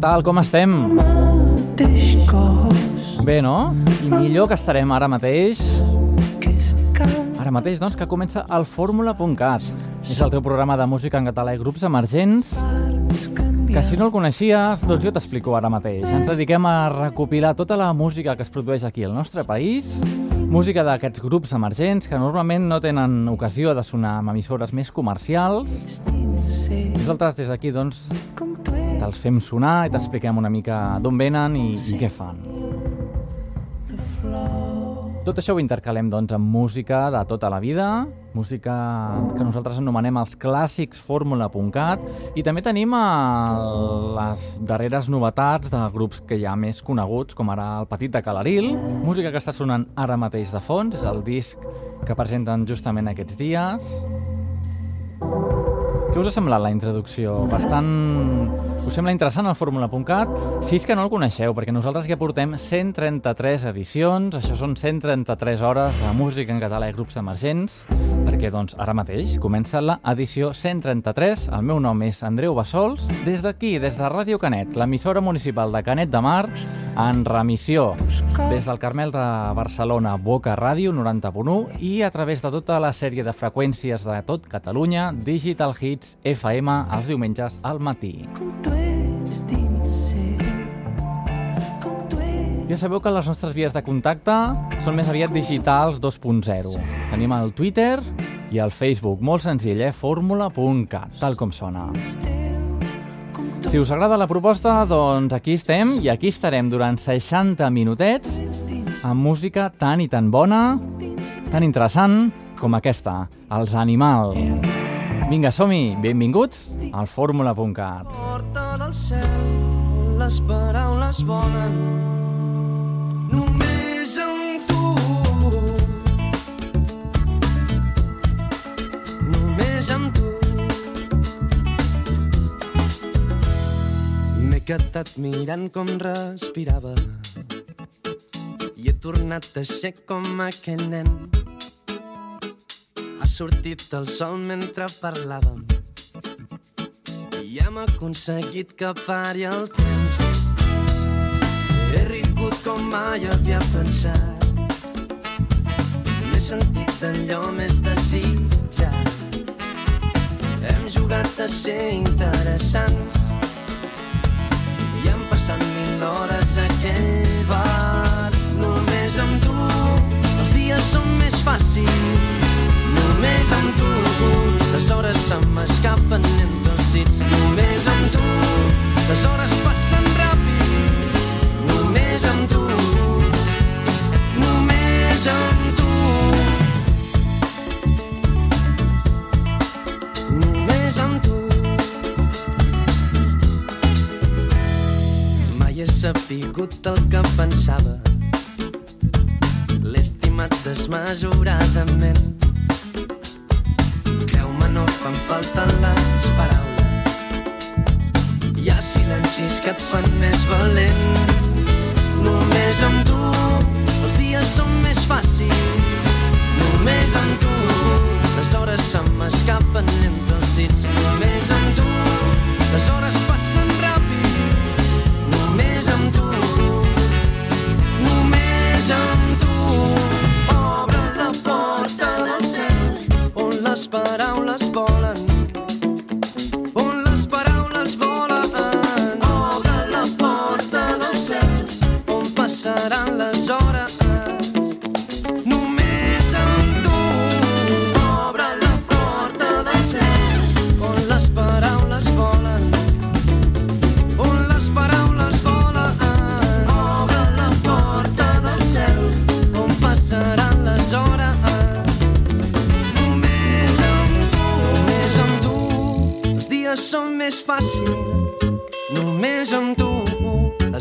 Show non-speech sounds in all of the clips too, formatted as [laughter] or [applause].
Tal, com estem? Bé, no? I millor que estarem ara mateix. Ara mateix, doncs, que comença el Fórmula.cat. És el teu programa de música en català i grups emergents que si no el coneixies, doncs jo t'explico ara mateix. Ens dediquem a recopilar tota la música que es produeix aquí al nostre país, música d'aquests grups emergents que normalment no tenen ocasió de sonar amb emissores més comercials. Nosaltres des d'aquí, doncs, te'ls fem sonar i t'expliquem una mica d'on venen i, i què fan. Tot això ho intercalem doncs, amb música de tota la vida, música que nosaltres anomenem els clàssics fórmula.cat i també tenim eh, les darreres novetats de grups que ja més coneguts, com ara el Petit de Calaril, música que està sonant ara mateix de fons, és el disc que presenten justament aquests dies. Què us ha semblat la introducció? Bastant... Us sembla interessant el Fórmula.cat? Si és que no el coneixeu, perquè nosaltres ja portem 133 edicions, això són 133 hores de música en català i grups emergents, perquè doncs ara mateix comença la edició 133. El meu nom és Andreu Bassols, des d'aquí, des de Ràdio Canet, l'emissora municipal de Canet de Mar, en remissió des del Carmel de Barcelona, Boca Ràdio 90.1 i a través de tota la sèrie de freqüències de tot Catalunya, Digital Hits FM, els diumenges al matí. Ja sabeu que les nostres vies de contacte són més aviat digitals 2.0. Tenim el Twitter i el Facebook, molt senzill, eh? fórmula.cat, tal com sona. Si us agrada la proposta, doncs aquí estem i aquí estarem durant 60 minutets amb música tan i tan bona, tan interessant com aquesta, Els Animal. Vinga, som-hi! Benvinguts al fórmula.cat. Porta del cel les paraules volen quedat mirant com respirava i he tornat a ser com aquell nen. Ha sortit el sol mentre parlàvem i hem aconseguit que pari el temps. He rigut com mai havia pensat. M'he sentit d'allò més desitjat. Hem jugat a ser interessants i han passat mil hores a aquell bar. Només amb tu els dies són més fàcils. Només amb tu les hores se m'escapen entre els dits. Només amb tu les hores passen ràpid. Només amb tu, només amb tu. Només amb tu. Mai he sapigut el que pensava. L'he estimat desmesuradament. Creu-me, no fan falta les paraules. Hi ha silencis que et fan més valent. Només amb tu els dies són més fàcils. Només amb tu les hores se m'escapen entre els dits. Només amb tu les hores passen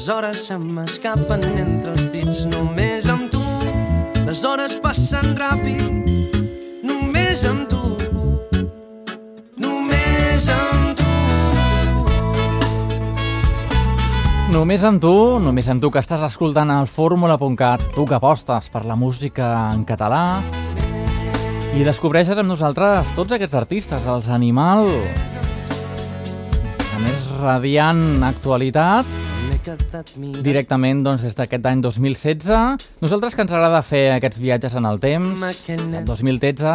les hores se m'escapen entre els dits. Només amb tu, les hores passen ràpid. Només amb tu, només amb tu. Només amb tu, només amb tu que estàs escoltant el fórmula.cat, tu que apostes per la música en català i descobreixes amb nosaltres tots aquests artistes, els Animal. A més, radiant actualitat, directament doncs, des d'aquest any 2016. Nosaltres que ens agrada fer aquests viatges en el temps, nen 2013,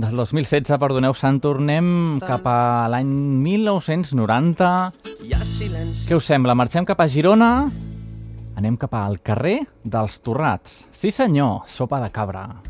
del 2016, perdoneu, se'n tornem cap a l'any 1990. hi ha silenci Què us sembla? Marxem cap a Girona? Anem cap al carrer dels Torrats. Sí senyor, sopa de cabra.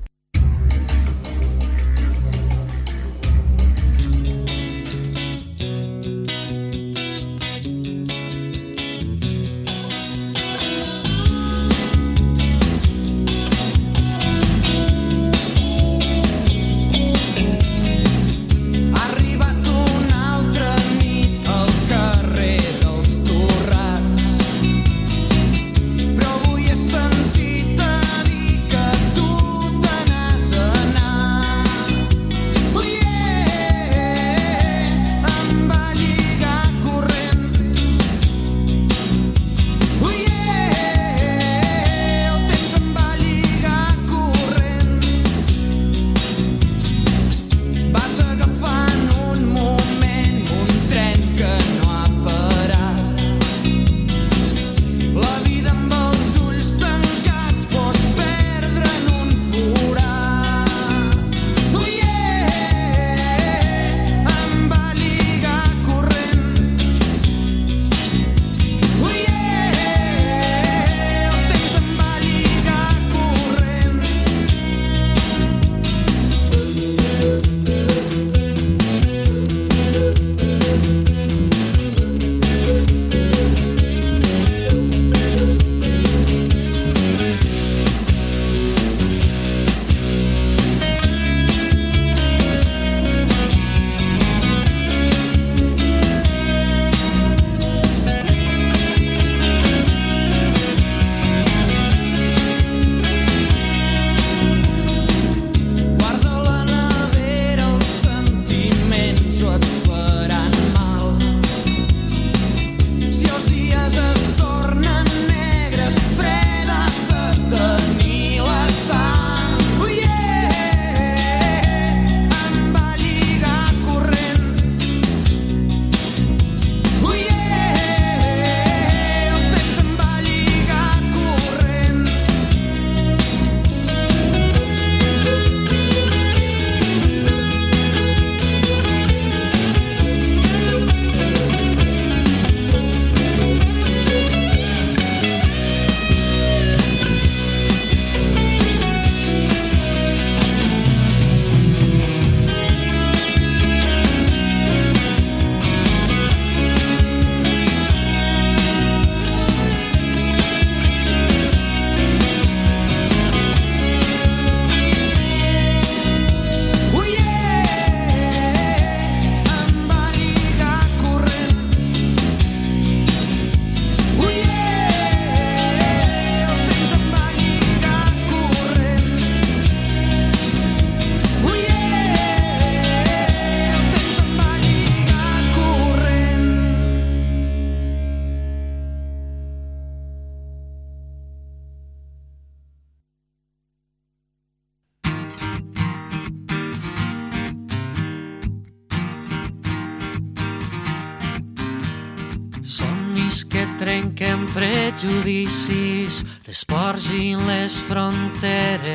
Somnis que trenquen prejudicis, i les fronteres.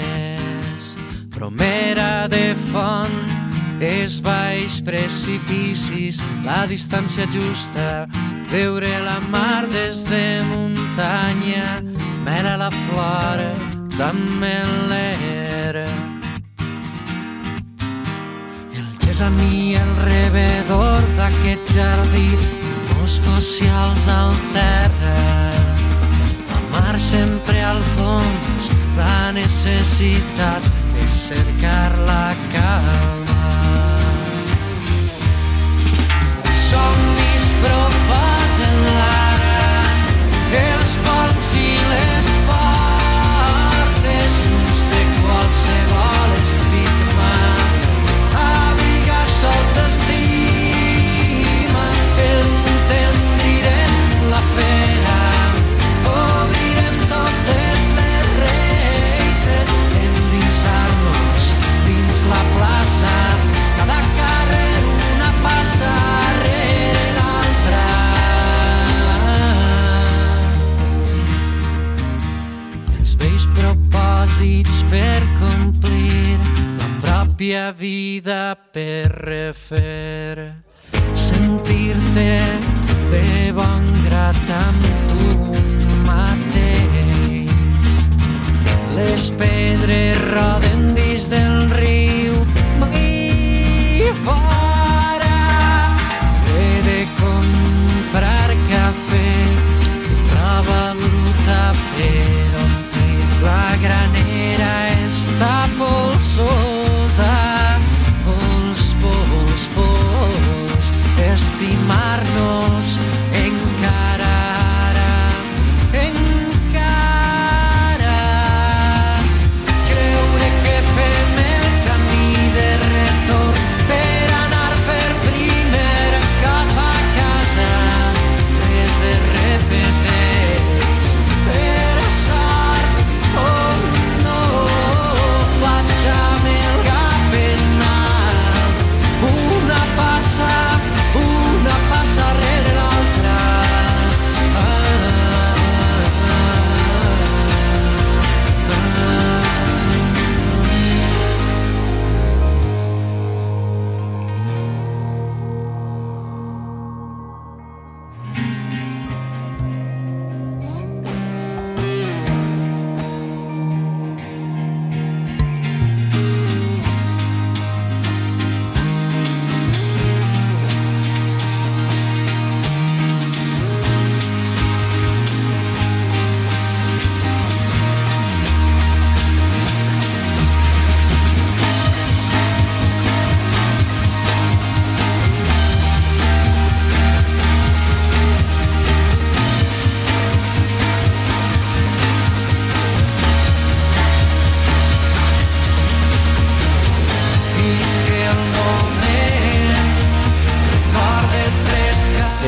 Promera de font, és baix precipicis, la distància justa, veure la mar des de muntanya, mera la flora, també l'era. El gesam i el rebedor d'aquest jardí molts socials al terra. La mar sempre al fons. La necessitat és cercar la calma. Somnis proposen l'ara. Els ponts i les pròpia vida per refer. Sentir-te de bon grat amb tu mateix. Les pedres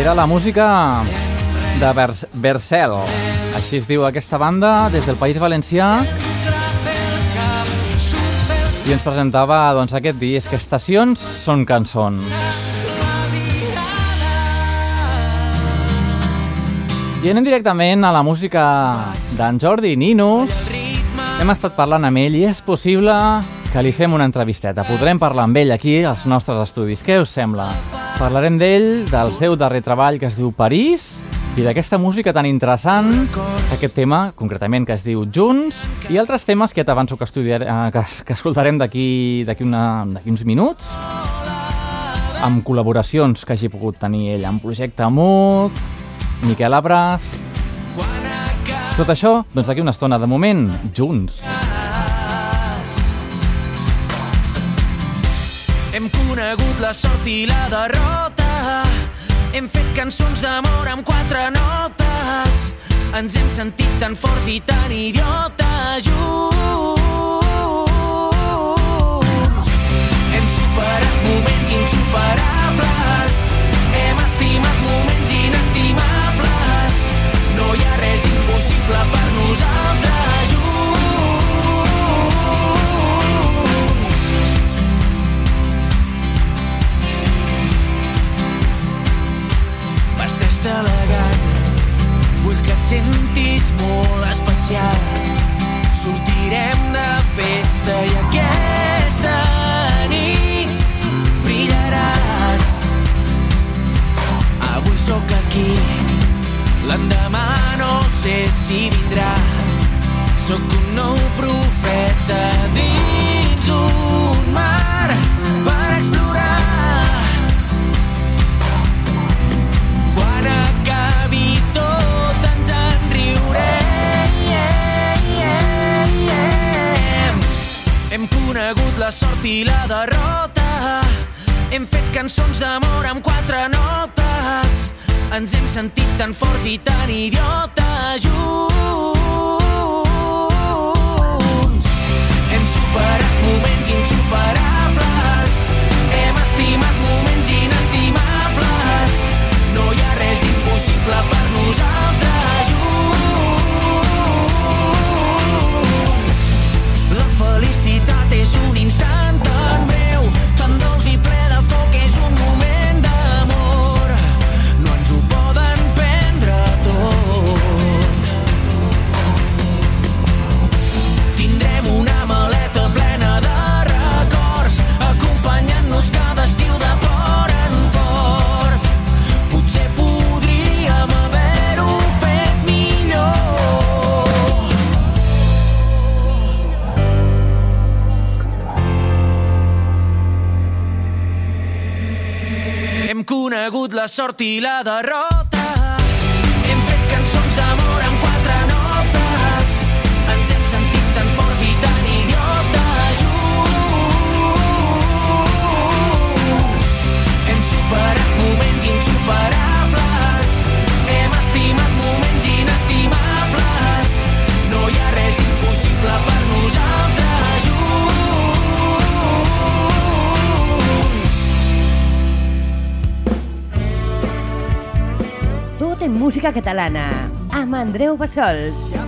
Era la música de Vers Vercel. Així es diu aquesta banda, des del País Valencià, i ens presentava doncs, aquest disc, Estacions són cançons. I anem directament a la música d'en Jordi Ninus. Hem estat parlant amb ell i és possible que li fem una entrevisteta. Podrem parlar amb ell aquí als nostres estudis. Què us sembla? Parlarem d'ell, del seu darrer treball que es diu París i d'aquesta música tan interessant, aquest tema, concretament, que es diu Junts, i altres temes que t'avanço que, estudiar, eh, que, que escoltarem d'aquí uns minuts, amb col·laboracions que hagi pogut tenir ell amb Projecte MUC, Miquel Abras... Tot això, doncs d'aquí una estona, de moment, junts. Hem conegut la sort i la derrota. Hem fet cançons d'amor amb quatre notes. Ens hem sentit tan forts i tan idiotes junts. Hem superat moments insuperables. Hem estimat moments inestimables. No hi ha res impossible per nosaltres elegant, vull que et sentis molt especial. Sortirem de festa i aquesta nit brillaràs. Avui sóc aquí, l'endemà no sé si vindrà. Sóc un nou profeta dins d'un mar conegut la sort i la derrota. Hem fet cançons d'amor amb quatre notes. Ens hem sentit tan forts i tan idiotes junts. Hem superat moments insuperables. Hem estimat moments inestimables. No hi ha res impossible per nosaltres junts. La felicitat hagut la sort i la derrota. Música catalana, amb Andreu Bassols.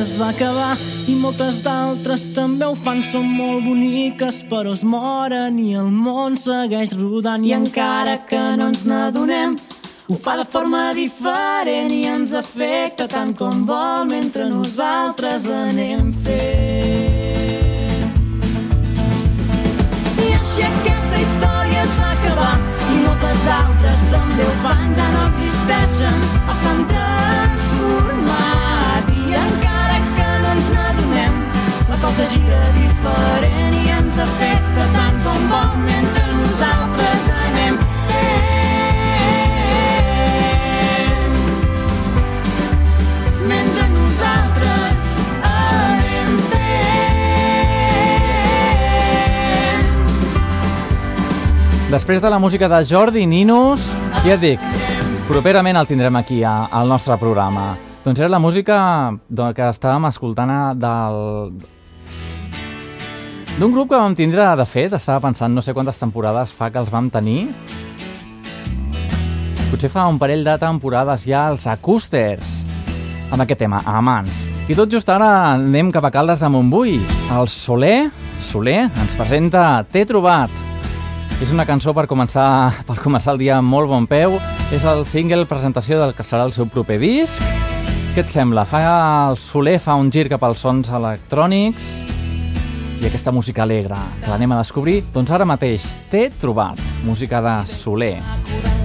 Es va acabar i moltes d'altres també ho fan, són molt boniques però es moren i el món segueix rodant I encara que no ens n'adonem, ho fa de forma diferent i ens afecta tant com vol mentre nosaltres anem fent. I així aquesta història es va acabar i moltes d'altres també ho fan, ja no existeixen o s'han cosa gira diferent i ens afecta tant com vol mentre nosaltres anem anem. Després de la música de Jordi Ninos, ja et dic, properament el tindrem aquí a, al nostre programa. Doncs era la música que estàvem escoltant a- del... d'un grup que vam tindre, de fet, estava pensant no sé quantes temporades fa que els vam tenir. Potser fa un parell de temporades ja els Acústers, amb aquest tema, Amants. I tot just ara anem cap a Caldes de Montbui. El Soler, Soler, ens presenta T'he trobat. És una cançó per començar, per començar el dia amb molt bon peu. És el single presentació del que serà el seu proper disc. Què et sembla? Fa, el Soler fa un gir cap als sons electrònics i aquesta música alegre, que l'anem a descobrir, doncs ara mateix t'he trobat. Música de Soler.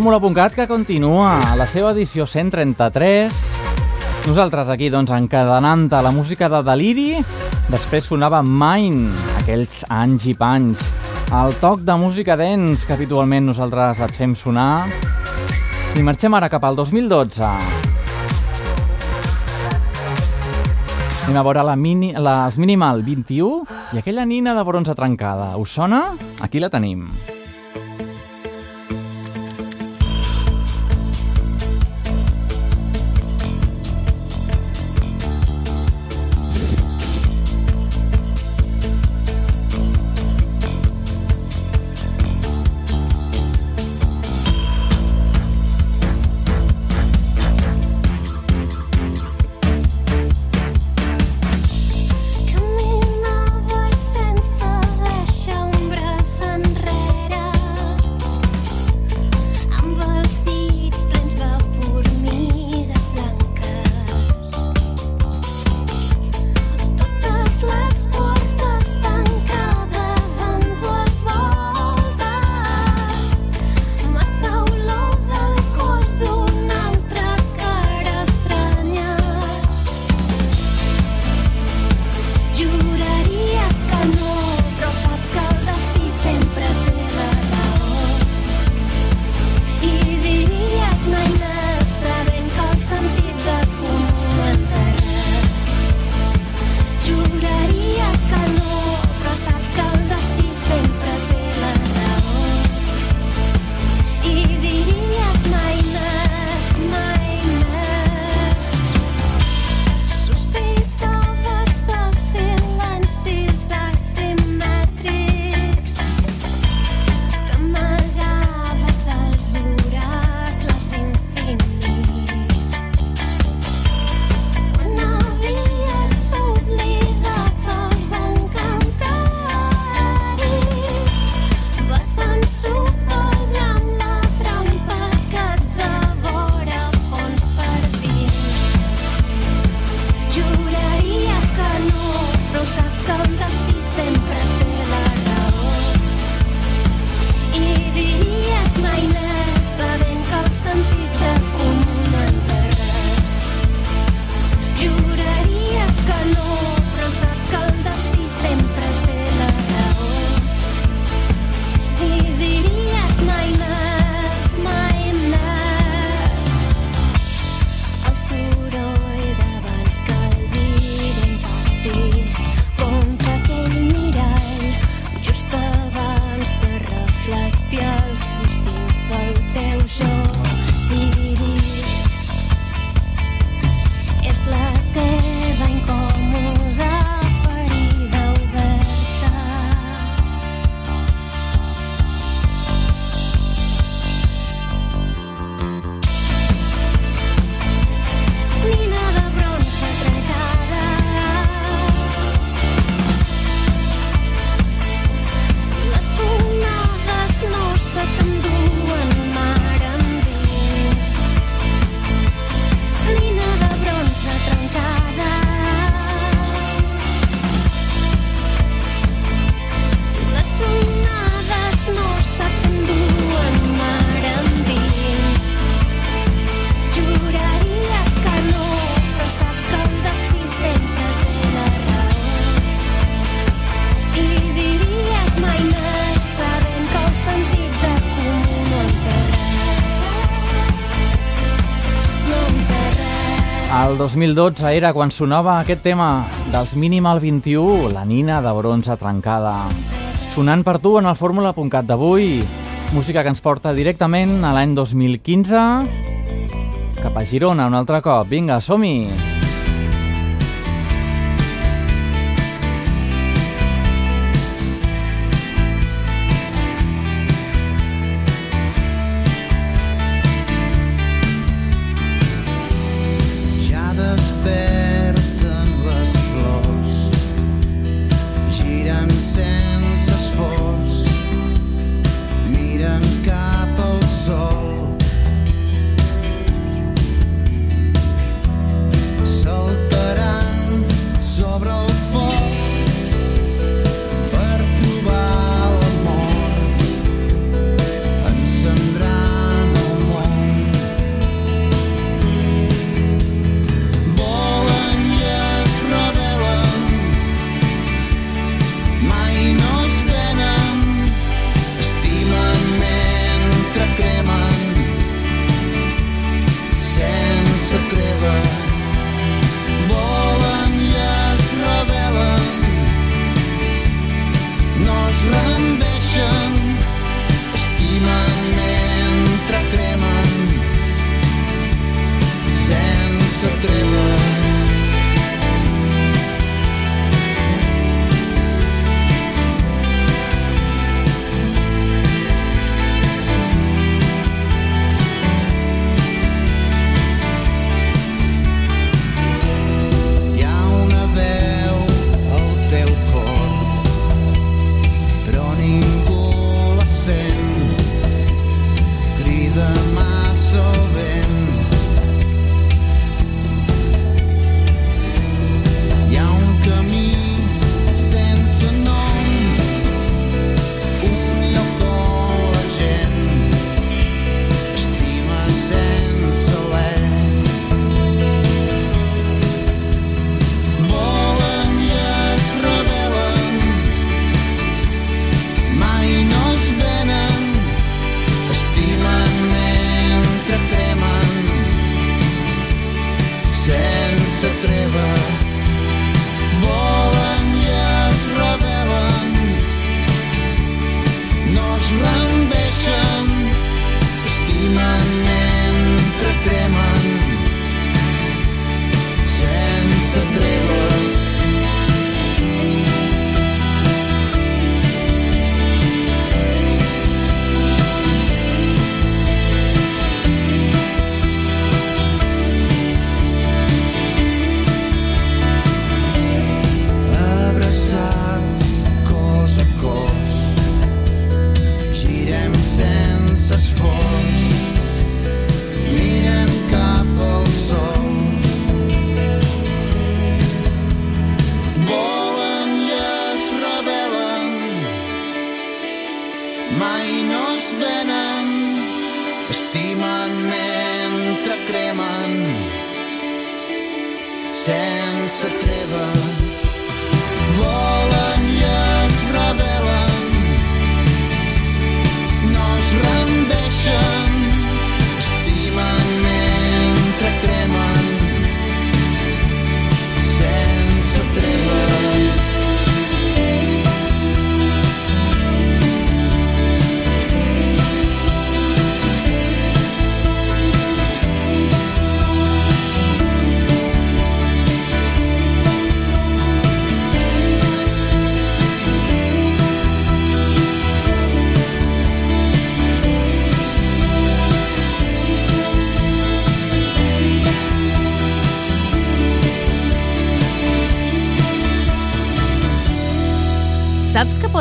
Fórmula.cat que continua a la seva edició 133. Nosaltres aquí, doncs, encadenant-te la música de Deliri, després sonava Mine, aquells anys i panys. El toc de música dents que habitualment nosaltres et fem sonar. I marxem ara cap al 2012. Anem a veure la mini, la, els Minimal 21 i aquella nina de bronze trencada. Us sona? Aquí la tenim. 2012 era quan sonava aquest tema dels Minimal 21, la nina de bronze trencada. Sonant per tu en el fórmula.cat d'avui, música que ens porta directament a l'any 2015, cap a Girona un altre cop. Vinga, som-hi!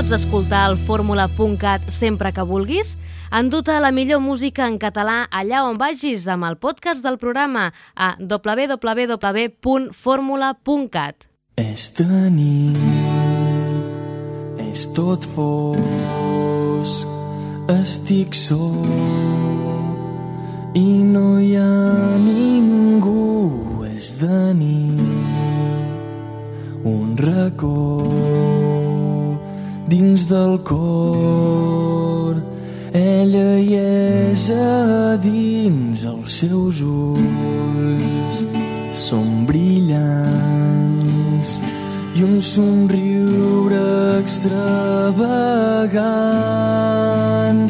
Pots escoltar el fórmula.cat sempre que vulguis? Enduta la millor música en català allà on vagis amb el podcast del programa a www.formula.cat. És de nit, és tot fosc, estic sol i no hi ha ningú, és de nit, un racó dins del cor, ella hi és a dins els seus ulls, són brillants i un somriure extravagant.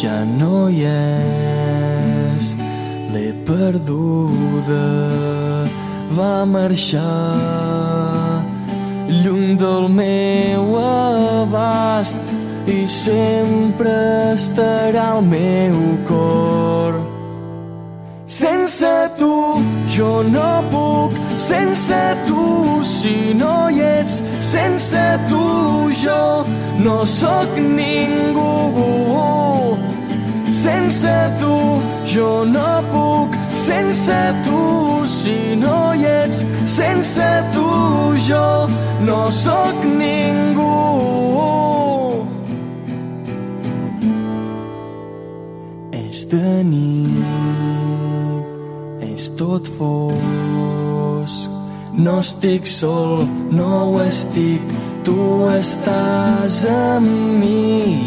Ja no hi és l'he perduda. Va marxar lluny del meu abast i sempre estarà al meu cor sense tu jo no puc, sense tu si no hi ets, sense tu jo no sóc ningú. Sense tu jo no puc, sense tu si no hi ets, sense tu jo no sóc ningú. És de nit, és tot fosc. No estic sol, no ho estic, tu estàs amb mi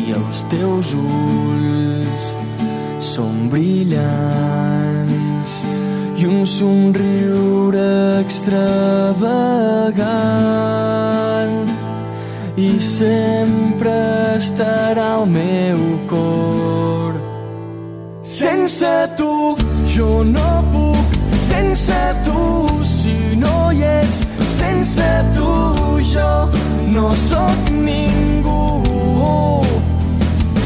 i els teus ulls són brillants i un somriure extravagant i sempre estarà al meu cor. Sense tu jo no puc, sense tu si no hi ets, sense tu jo no sóc ningú.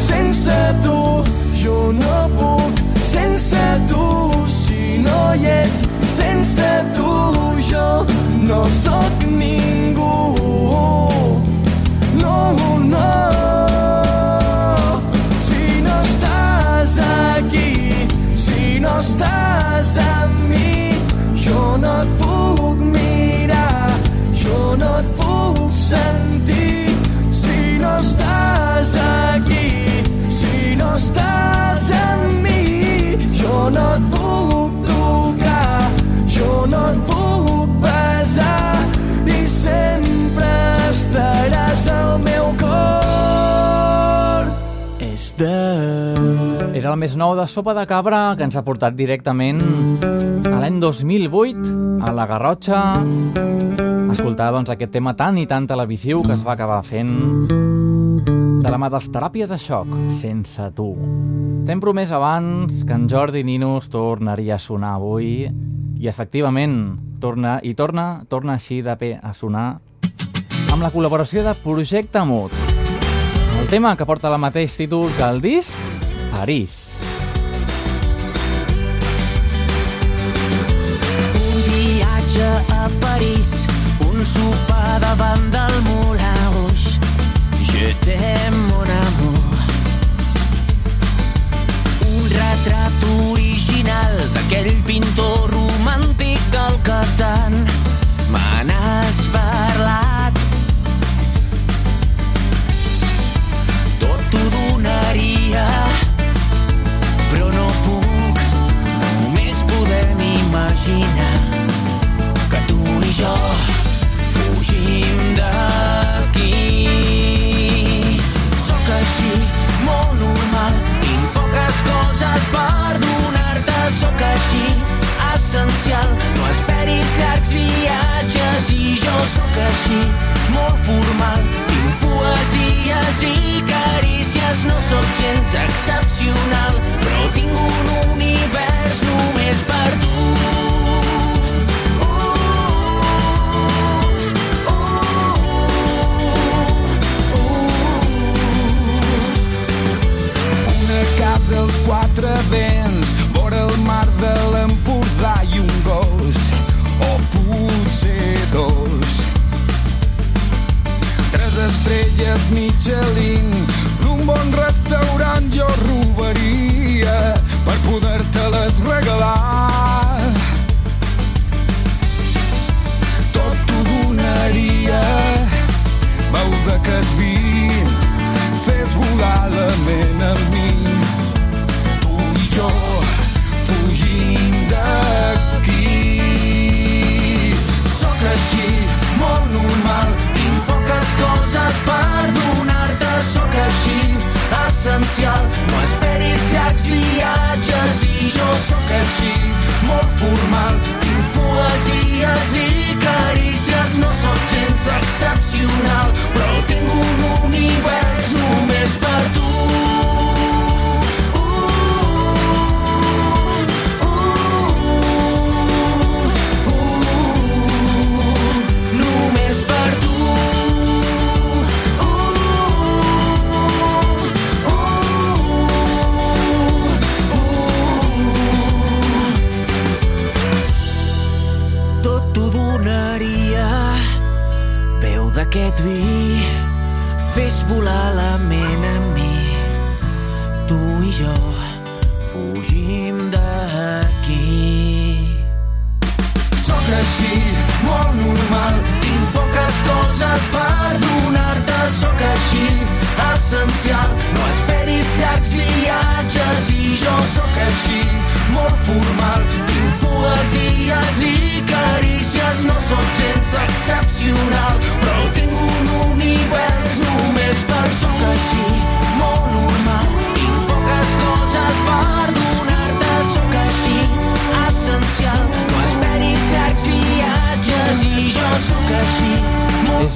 Sense tu jo no puc, sense tu si no hi ets, sense tu jo no sóc ningú. No, no, si no estàs aquí, si no estàs amb mi, jo no et puc mirar, jo no et puc sentir. Si no estàs aquí, si no estàs amb mi, no et puc tocar, jo no et puc besar i sempre estaràs al meu cor. És de... Era el més nou de Sopa de Cabra que ens ha portat directament a l'any 2008 a la Garrotxa escoltar doncs, aquest tema tan i tan televisiu que es va acabar fent de la mà dels teràpies de xoc, sense tu. T'hem promès abans que en Jordi Ninus tornaria a sonar avui i efectivament torna i torna, torna així de bé a sonar amb la col·laboració de Projecte Mut. El tema que porta el mateix títol que el disc, París. Un viatge a París, un sopar davant del Moulin Rouge. Je t'aime, retrat original d'aquell pintor romàntic del que tant me n'has parlat. Tot t'ho donaria, però no puc. Només podem imaginar que tu i jo coses per donar-te, sóc així, essencial. No esperis llargs viatges i jo sóc així, molt formal. Tinc poesies i carícies, no sóc gens excepcional, però tinc un univers quatre vents, vora el mar de l'Empordà i un gos, o potser dos. Tres estrelles Michelin, un bon restaurant jo un molt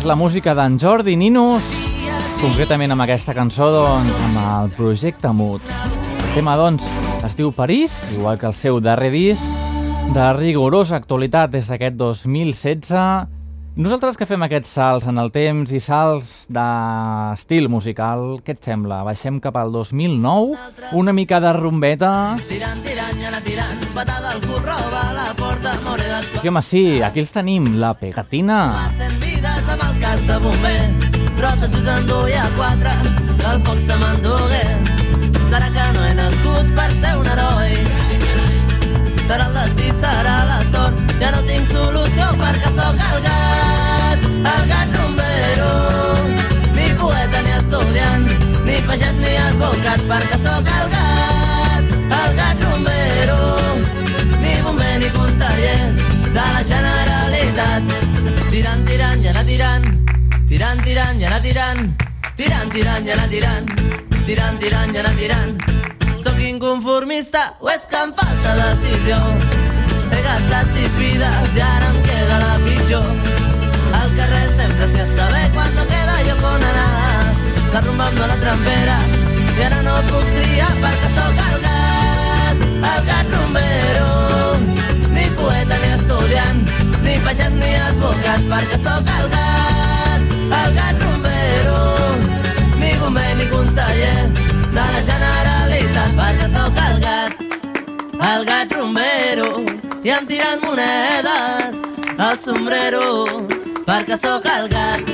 La música d'en Jordi Ninus, concretament amb aquesta cançó, doncs, amb el projecte Mut. El tema, doncs, es diu París, igual que el seu darrer disc, de rigorosa actualitat des d'aquest 2016. Nosaltres que fem aquests salts en el temps i salts d'estil musical, què et sembla? Baixem cap al 2009, una mica de rumbeta... Tirant, tirant, tirant, patada la porta. Sí, home, sí, aquí els tenim, la pegatina. Passen cas de bomber, però tots us enduia quatre, que el foc se m'endugué. Serà que no he nascut per ser un heroi. Serà el destí, serà la sort, ja no tinc solució perquè sóc el gat, el gat rumbero. Ni poeta ni estudiant, ni pagès ni advocat perquè sóc tirant, tirant i anar tirant, tirant, tirant i anar tirant. Sóc inconformista o és que em falta decisió? He gastat sis vides i ara em queda la pitjor. Al carrer sempre s'hi està bé quan no queda lloc on anar. La rumba em dóna trempera i ara no puc triar perquè sóc el. Ni poeta ni estudiant, ni pagès ni advocat perquè sóc el gat, el gat rumbero. Ni bomber ni conseller de la Generalitat perquè sóc el gat, el gat rumbero. I em tiren monedes al sombrero perquè sóc el gat,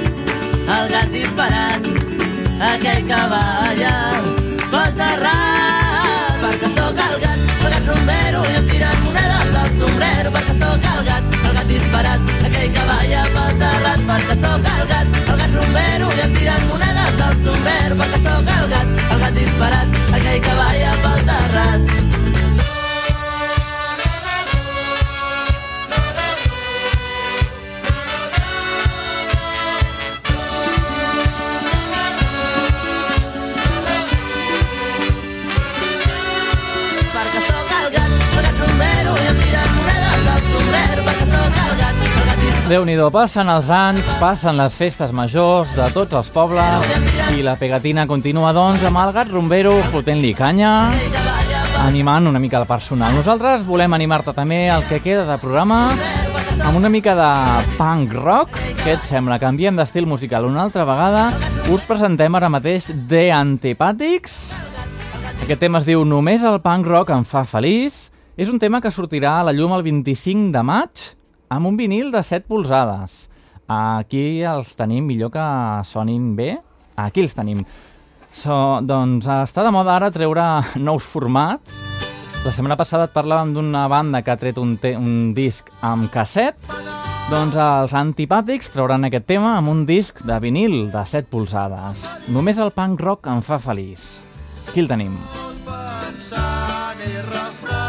el gat disparant aquell que balla pel terrat perquè sóc el gat, el gat rumbero i em tiren monedes al sombrero perquè sóc el gat, el gat disparat aquell que balla pel terrat perquè sóc el gat, el gat rumbero al sombrero perquè sóc el gat, el gat disparat aquell que balla pel déu nhi passen els anys, passen les festes majors de tots els pobles i la pegatina continua, doncs, amb el gat rumbero fotent-li canya, animant una mica el personal. Nosaltres volem animar-te també el que queda de programa amb una mica de punk rock. Què et sembla? Canviem d'estil musical una altra vegada. Us presentem ara mateix The Antipàtics. Aquest tema es diu Només el punk rock em fa feliç. És un tema que sortirà a la llum el 25 de maig amb un vinil de 7 polzades. Aquí els tenim millor que sonin bé. aquí els tenim. So, doncs està de moda ara treure [laughs] nous formats. La setmana passada et parlàvem d'una banda que ha tret un, un disc amb casset. Doncs els antipàtics trauran aquest tema amb un disc de vinil de 7 polzades. Només el punk rock em fa feliç. Aquí el tenim. pensant i reflexionat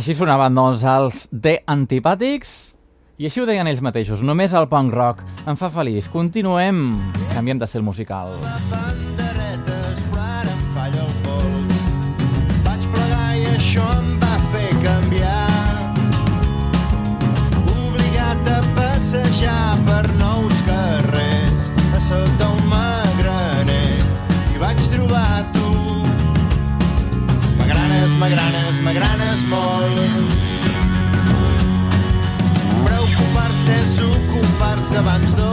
Així sonaven, doncs, els The Antipàtics i així ho deien ells mateixos. Només el punk rock em fa feliç. Continuem. Canviem musical. Ara em falla el pols. Obligat passejar per nous carrers, a sota m'agranes, molt. Preocupar-se és ocupar-se abans d'hora.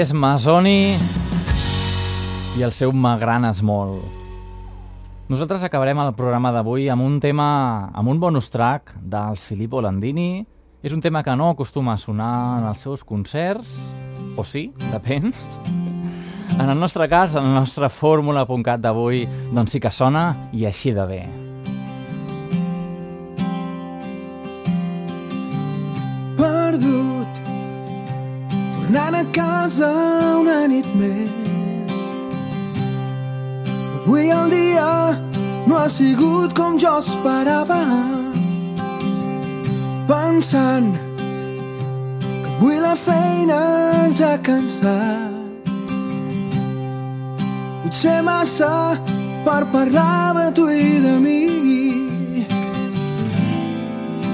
És Masoni i el seu M'agranes molt. Nosaltres acabarem el programa d'avui amb un tema, amb un bonus track dels Filippo Landini. És un tema que no acostuma a sonar en els seus concerts, o sí, depèn. En el nostre cas, en la nostra fórmula.cat d'avui, doncs sí que sona i així de bé. perdut tornant a casa una nit més Avui el dia no ha sigut com jo esperava. Pensant que avui la feina ens ha cansat. Potser massa per parlar de tu i de mi.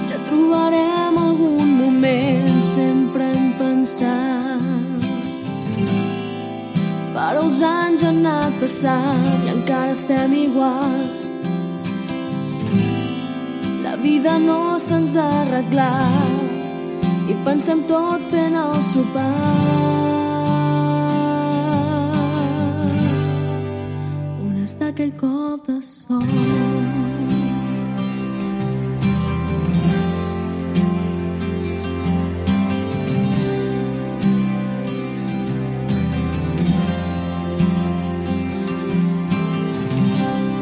Ja trobarem algun moment, sempre hem pensat. Però els anys han anat passant i encara estem igual. La vida no se'ns ha arreglat i pensem tot fent el sopar. On està aquell cop de sol?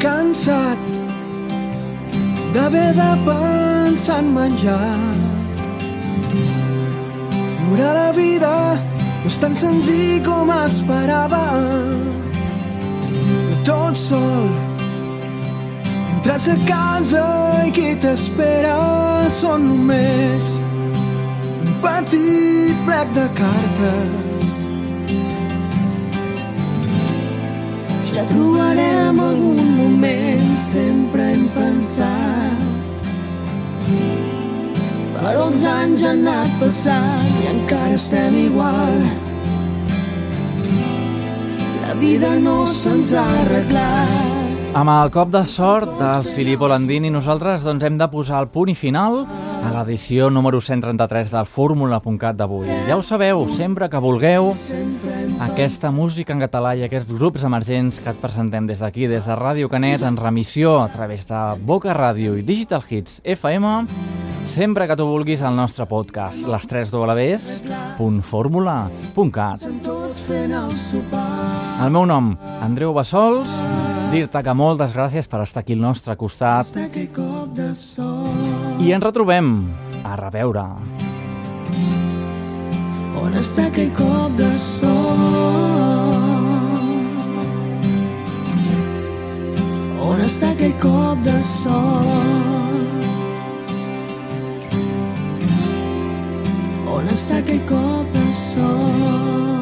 Cansat d'haver de pensar en menjar. Viure la vida no és tan senzill com esperava. No tot sol, entres a casa i qui t'espera són només un petit plec de cartes. Trobarem algun moment, sempre hem pensat. Però els anys han anat passant i encara estem igual. La vida no se'ns ha arreglat. Amb el cop de sort dels Filippo Landini, nosaltres doncs, hem de posar el punt i final a l'edició número 133 del Fórmula.cat d'avui. Ja ho sabeu, sempre que vulgueu, aquesta música en català i aquests grups emergents que et presentem des d'aquí, des de Ràdio Canet, en remissió a través de Boca Ràdio i Digital Hits FM, sempre que tu vulguis al nostre podcast, les 3 www.formula.cat. El meu nom, Andreu Bassols, dir-te que moltes gràcies per estar aquí al nostre costat i ens retrobem a reveure. On està aquell cop de sol? On està aquell cop de sol? On està aquell cop de sol?